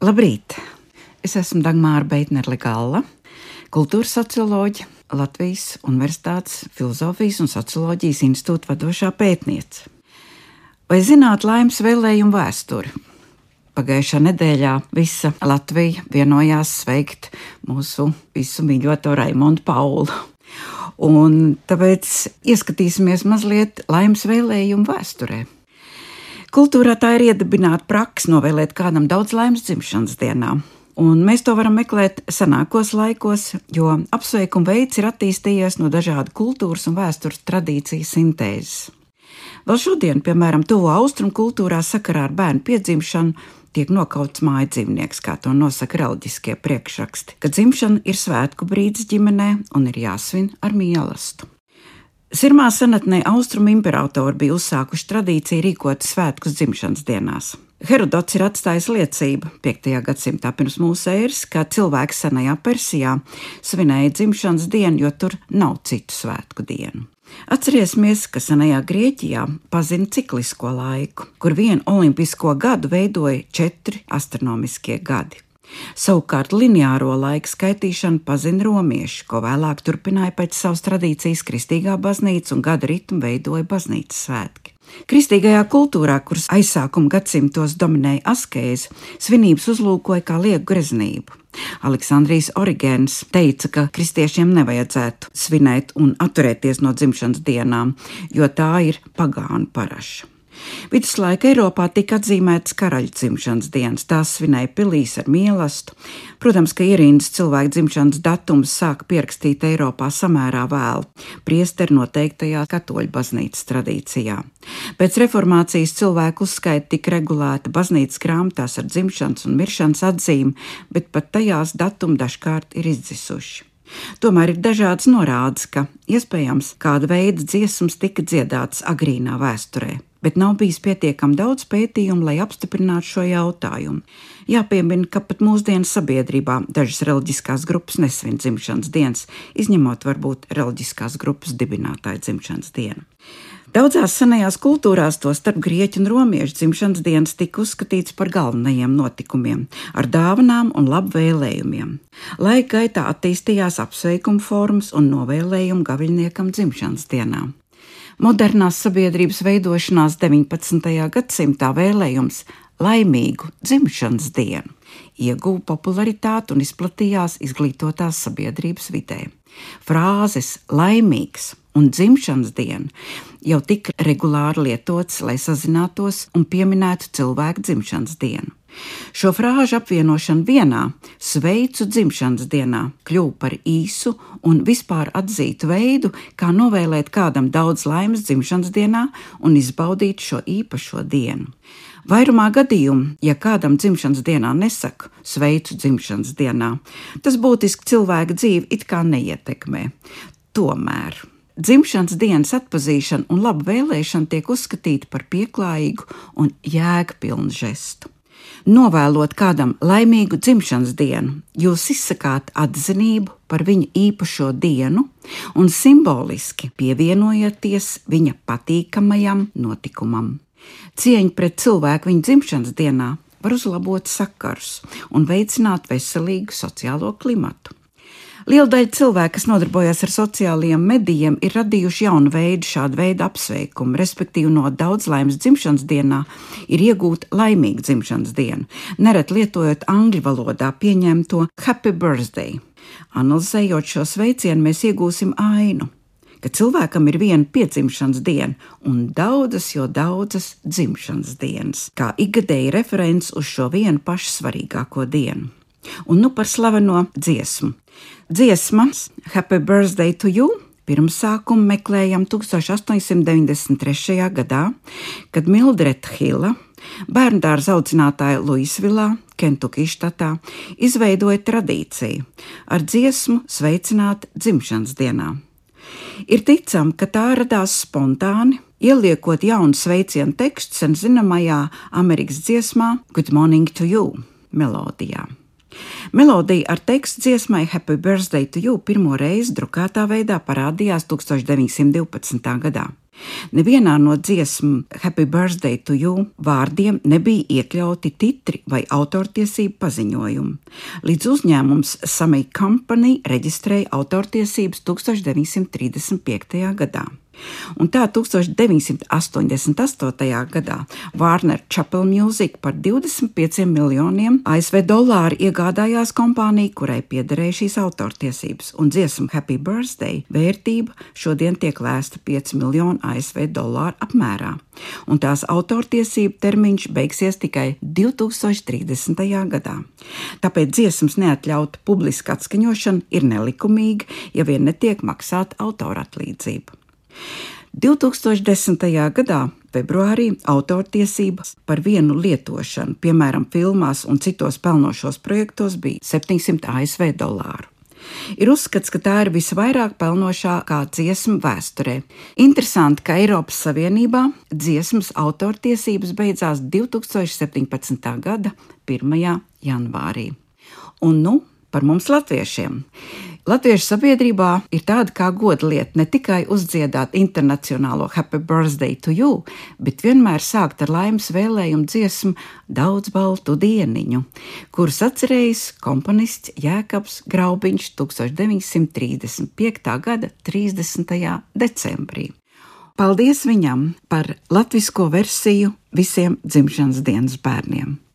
Labrīt! Es esmu Dagmāra Beitnerle Galla, kultūras socioloģija, Latvijas Universitātes Filozofijas un Socioloģijas institūta vadošā pētniece. Vai zināt laimes vēlējumu vēsturi? Pagājušā nedēļā visa Latvija vienojās sveikt mūsu visu mīļoto Raimondu Paulu. Un tāpēc ieskatīsimies mazliet laimes vēlējumu vēsturē. Kultūrā tā ir iedibināta praksa novēlēt kādam daudz laimes dzimšanas dienā. Un mēs to varam meklēt senākos laikos, jo apsveikuma veids ir attīstījies no dažādu kultūras un vēstures tradīciju sintēzes. Vēl šodien, piemēram, tuvo austrumu kultūrā sakarā ar bērnu piedzimšanu, tiek nokauts mājas dzīvnieks, kā to nosaka reliģiskie priekšraksti, ka dzimšana ir svētku brīdis ģimenē un ir jāsvin ar mīlestību. Sirmā senatnē austrumu imperatori bija uzsākuši tradīciju rīkot svētkus dzimšanas dienās. Herodots ir atstājis liecību 5. gadsimtā pirms mūsu ēras, ka cilvēks senajā Persijā svinēja dzimšanas dienu, jo tur nav citu svētku dienu. Atcerēsimies, ka senajā Grieķijā pazina ciklisko laiku, kur vienu olimpisko gadu veidoja četri astronomiskie gadi. Savukārt lineāro laika skaitīšanu pazina romieši, ko vēlāk turpināja pēc savas tradīcijas kristīgā baznīca un gada ritmu veidoja baznīcas svētki. Kristīgajā kultūrā, kuras aizsākuma gadsimtos dominēja askēze, svinības uzlūkoja kā lieku greznību. Aleksandrijs Origēns teica, ka kristiešiem nevajadzētu svinēt un atturēties no dzimšanas dienām, jo tā ir pagānu paraša. Viduslaika Eiropā tika atzīmētas karaļa dzimšanas dienas, tās svinēja pilīs ar mīlestību. Protams, ka ierīnas cilvēku dzimšanas datums sāka pierakstīt Eiropā samērā vēlu, priesteri noteiktajā katoļu baznīcas tradīcijā. Pēc reformācijas cilvēku uzskaita tika regulēta baznīcas grāmatās ar dzimšanas un miršanas atzīmi, bet pat tajās datumi dažkārt ir izdzisuši. Tomēr ir dažādas norādes, ka iespējams kāda veida dziesmas tika dziedātas agrīnā vēsturē bet nav bijis pietiekami daudz pētījumu, lai apstiprinātu šo jautājumu. Jāpiemina, ka pat mūsdienu sabiedrībā dažas reliģiskās grupas nesvin dzimšanas dienas, izņemot varbūt reliģiskās grupas dibinātāju dzimšanas dienu. Daudzās senajās kultūrās, to starp grieķu un romiešu dzimšanas dienas, tika uzskatīts par galvenajiem notikumiem, ar dāvanām un labvēlējumiem. Laika gaitā attīstījās apsveikuma formas un novēlējumu gaviļniekam dzimšanas dienām. Modernās sabiedrības veidošanās 19. gadsimtā vēlējums laimīgu dzimšanas dienu ieguva popularitāti un izplatījās izglītotās sabiedrības vidē. Frāzes laimīgs un dzimšanas diena jau tika regulāri lietotas, lai sazinātos un pieminētu cilvēku dzimšanas dienu. Šo frāžu apvienošana vienā sveicu dzimšanas dienā kļuva par īsu un vispār atzītu veidu, kā novēlēt kādam daudz laimes dzimšanas dienā un izbaudīt šo īpašo dienu. Vairumā gadījumu, ja kādam dzimšanas dienā nesaku sveicu dzimšanas dienā, tas būtiski cilvēka dzīvi it kā neietekmē. Tomēr dzimšanas dienas atpazīšana un laba vēlēšana tiek uzskatīta par pieklājīgu un jēgpilnu žestu novēlot kādam laimīgu dzimšanas dienu, jūs izsakāt atzinību par viņa īpašo dienu un simboliski pievienojaties viņa patīkamajam notikumam. Cieņa pret cilvēku viņa dzimšanas dienā var uzlabot sakars un veicināt veselīgu sociālo klimatu. Liela daļa cilvēku, kas nodarbojas ar sociālajiem medijiem, ir radījuši jaunu veidu šādu veidu apsveikumu, respektīvi no daudz laimes dzimšanas dienā ir iegūta laimīga dzimšanas diena, nereti lietojot angļu valodā pieņemto happy birthday. Analizējot šo sveicienu, mēs iegūsim ainu ka cilvēkam ir viena piedzimšanas diena un daudzas, jo daudzas dzimšanas dienas, kā ikgadēji referents uz šo vienu pašu svarīgāko dienu. Un nu par slaveno dziesmu. Dziesmas Happy Birthday to You pirmsākumu meklējam 1893. gadā, kad Mildreta Hila, bērndārza audzinātāja Luisvilā, Kentukijas štatā, izveidoja tradīciju ar dziesmu sveicināt dzimšanas dienā. Ir ticam, ka tā radās spontāni, ieliekot jaunu sveicienu tekstu sen zināmajā Amerikas dziesmā Good Morning to You melodijā. Melodija ar tekstu dziesmai Happy Birthday to You pirmo reizi drukātā veidā parādījās 1912. gadā. Nevienā no dziesmu Happy Birthday to You vārdiem nebija iekļauti titri vai autortiesību paziņojumi. Līdz uzņēmums Samī Company reģistrēja autortiesības 1935. gadā. Un tā 1988. gadā Warner Chapel Music par 25 miljoniem ASV dolāru iegādājās kompāniju, kurai piederēja šīs autortiesības, un dziesmu Happy Birthday vērtība šodien tiek lēsta 5 miljonu ASV dolāru apmērā, un tās autortiesību termiņš beigsies tikai 2030. gadā. Tāpēc dziesmas neatļauta publiska atskaņošana ir nelikumīga, ja vien netiek maksāta autoratlīdzība. 2010. gadā februārī autortiesības par vienu lietošanu, piemēram, filmās un citos pelnošos projektos, bija 700 ASV dolāru. Ir uzskats, ka tā ir visvairāk pelnošākā dziesma vēsturē. Interesanti, ka Eiropas Savienībā dziesmas autortiesības beidzās 2017. gada 1. janvārī. Un nu par mums latviešiem. Latviešu sabiedrībā ir tāda kā godlieta ne tikai uzdziedāt internacionālo Happy Birthday to You, bet vienmēr sākt ar laimes vēlējumu dziesmu Daudz baltu dieniņu, kuras atcerējis komponists Jēkabs Graubiņš 1935. gada 30. decembrī. Paldies viņam par latvisko versiju visiem dzimšanas dienas bērniem!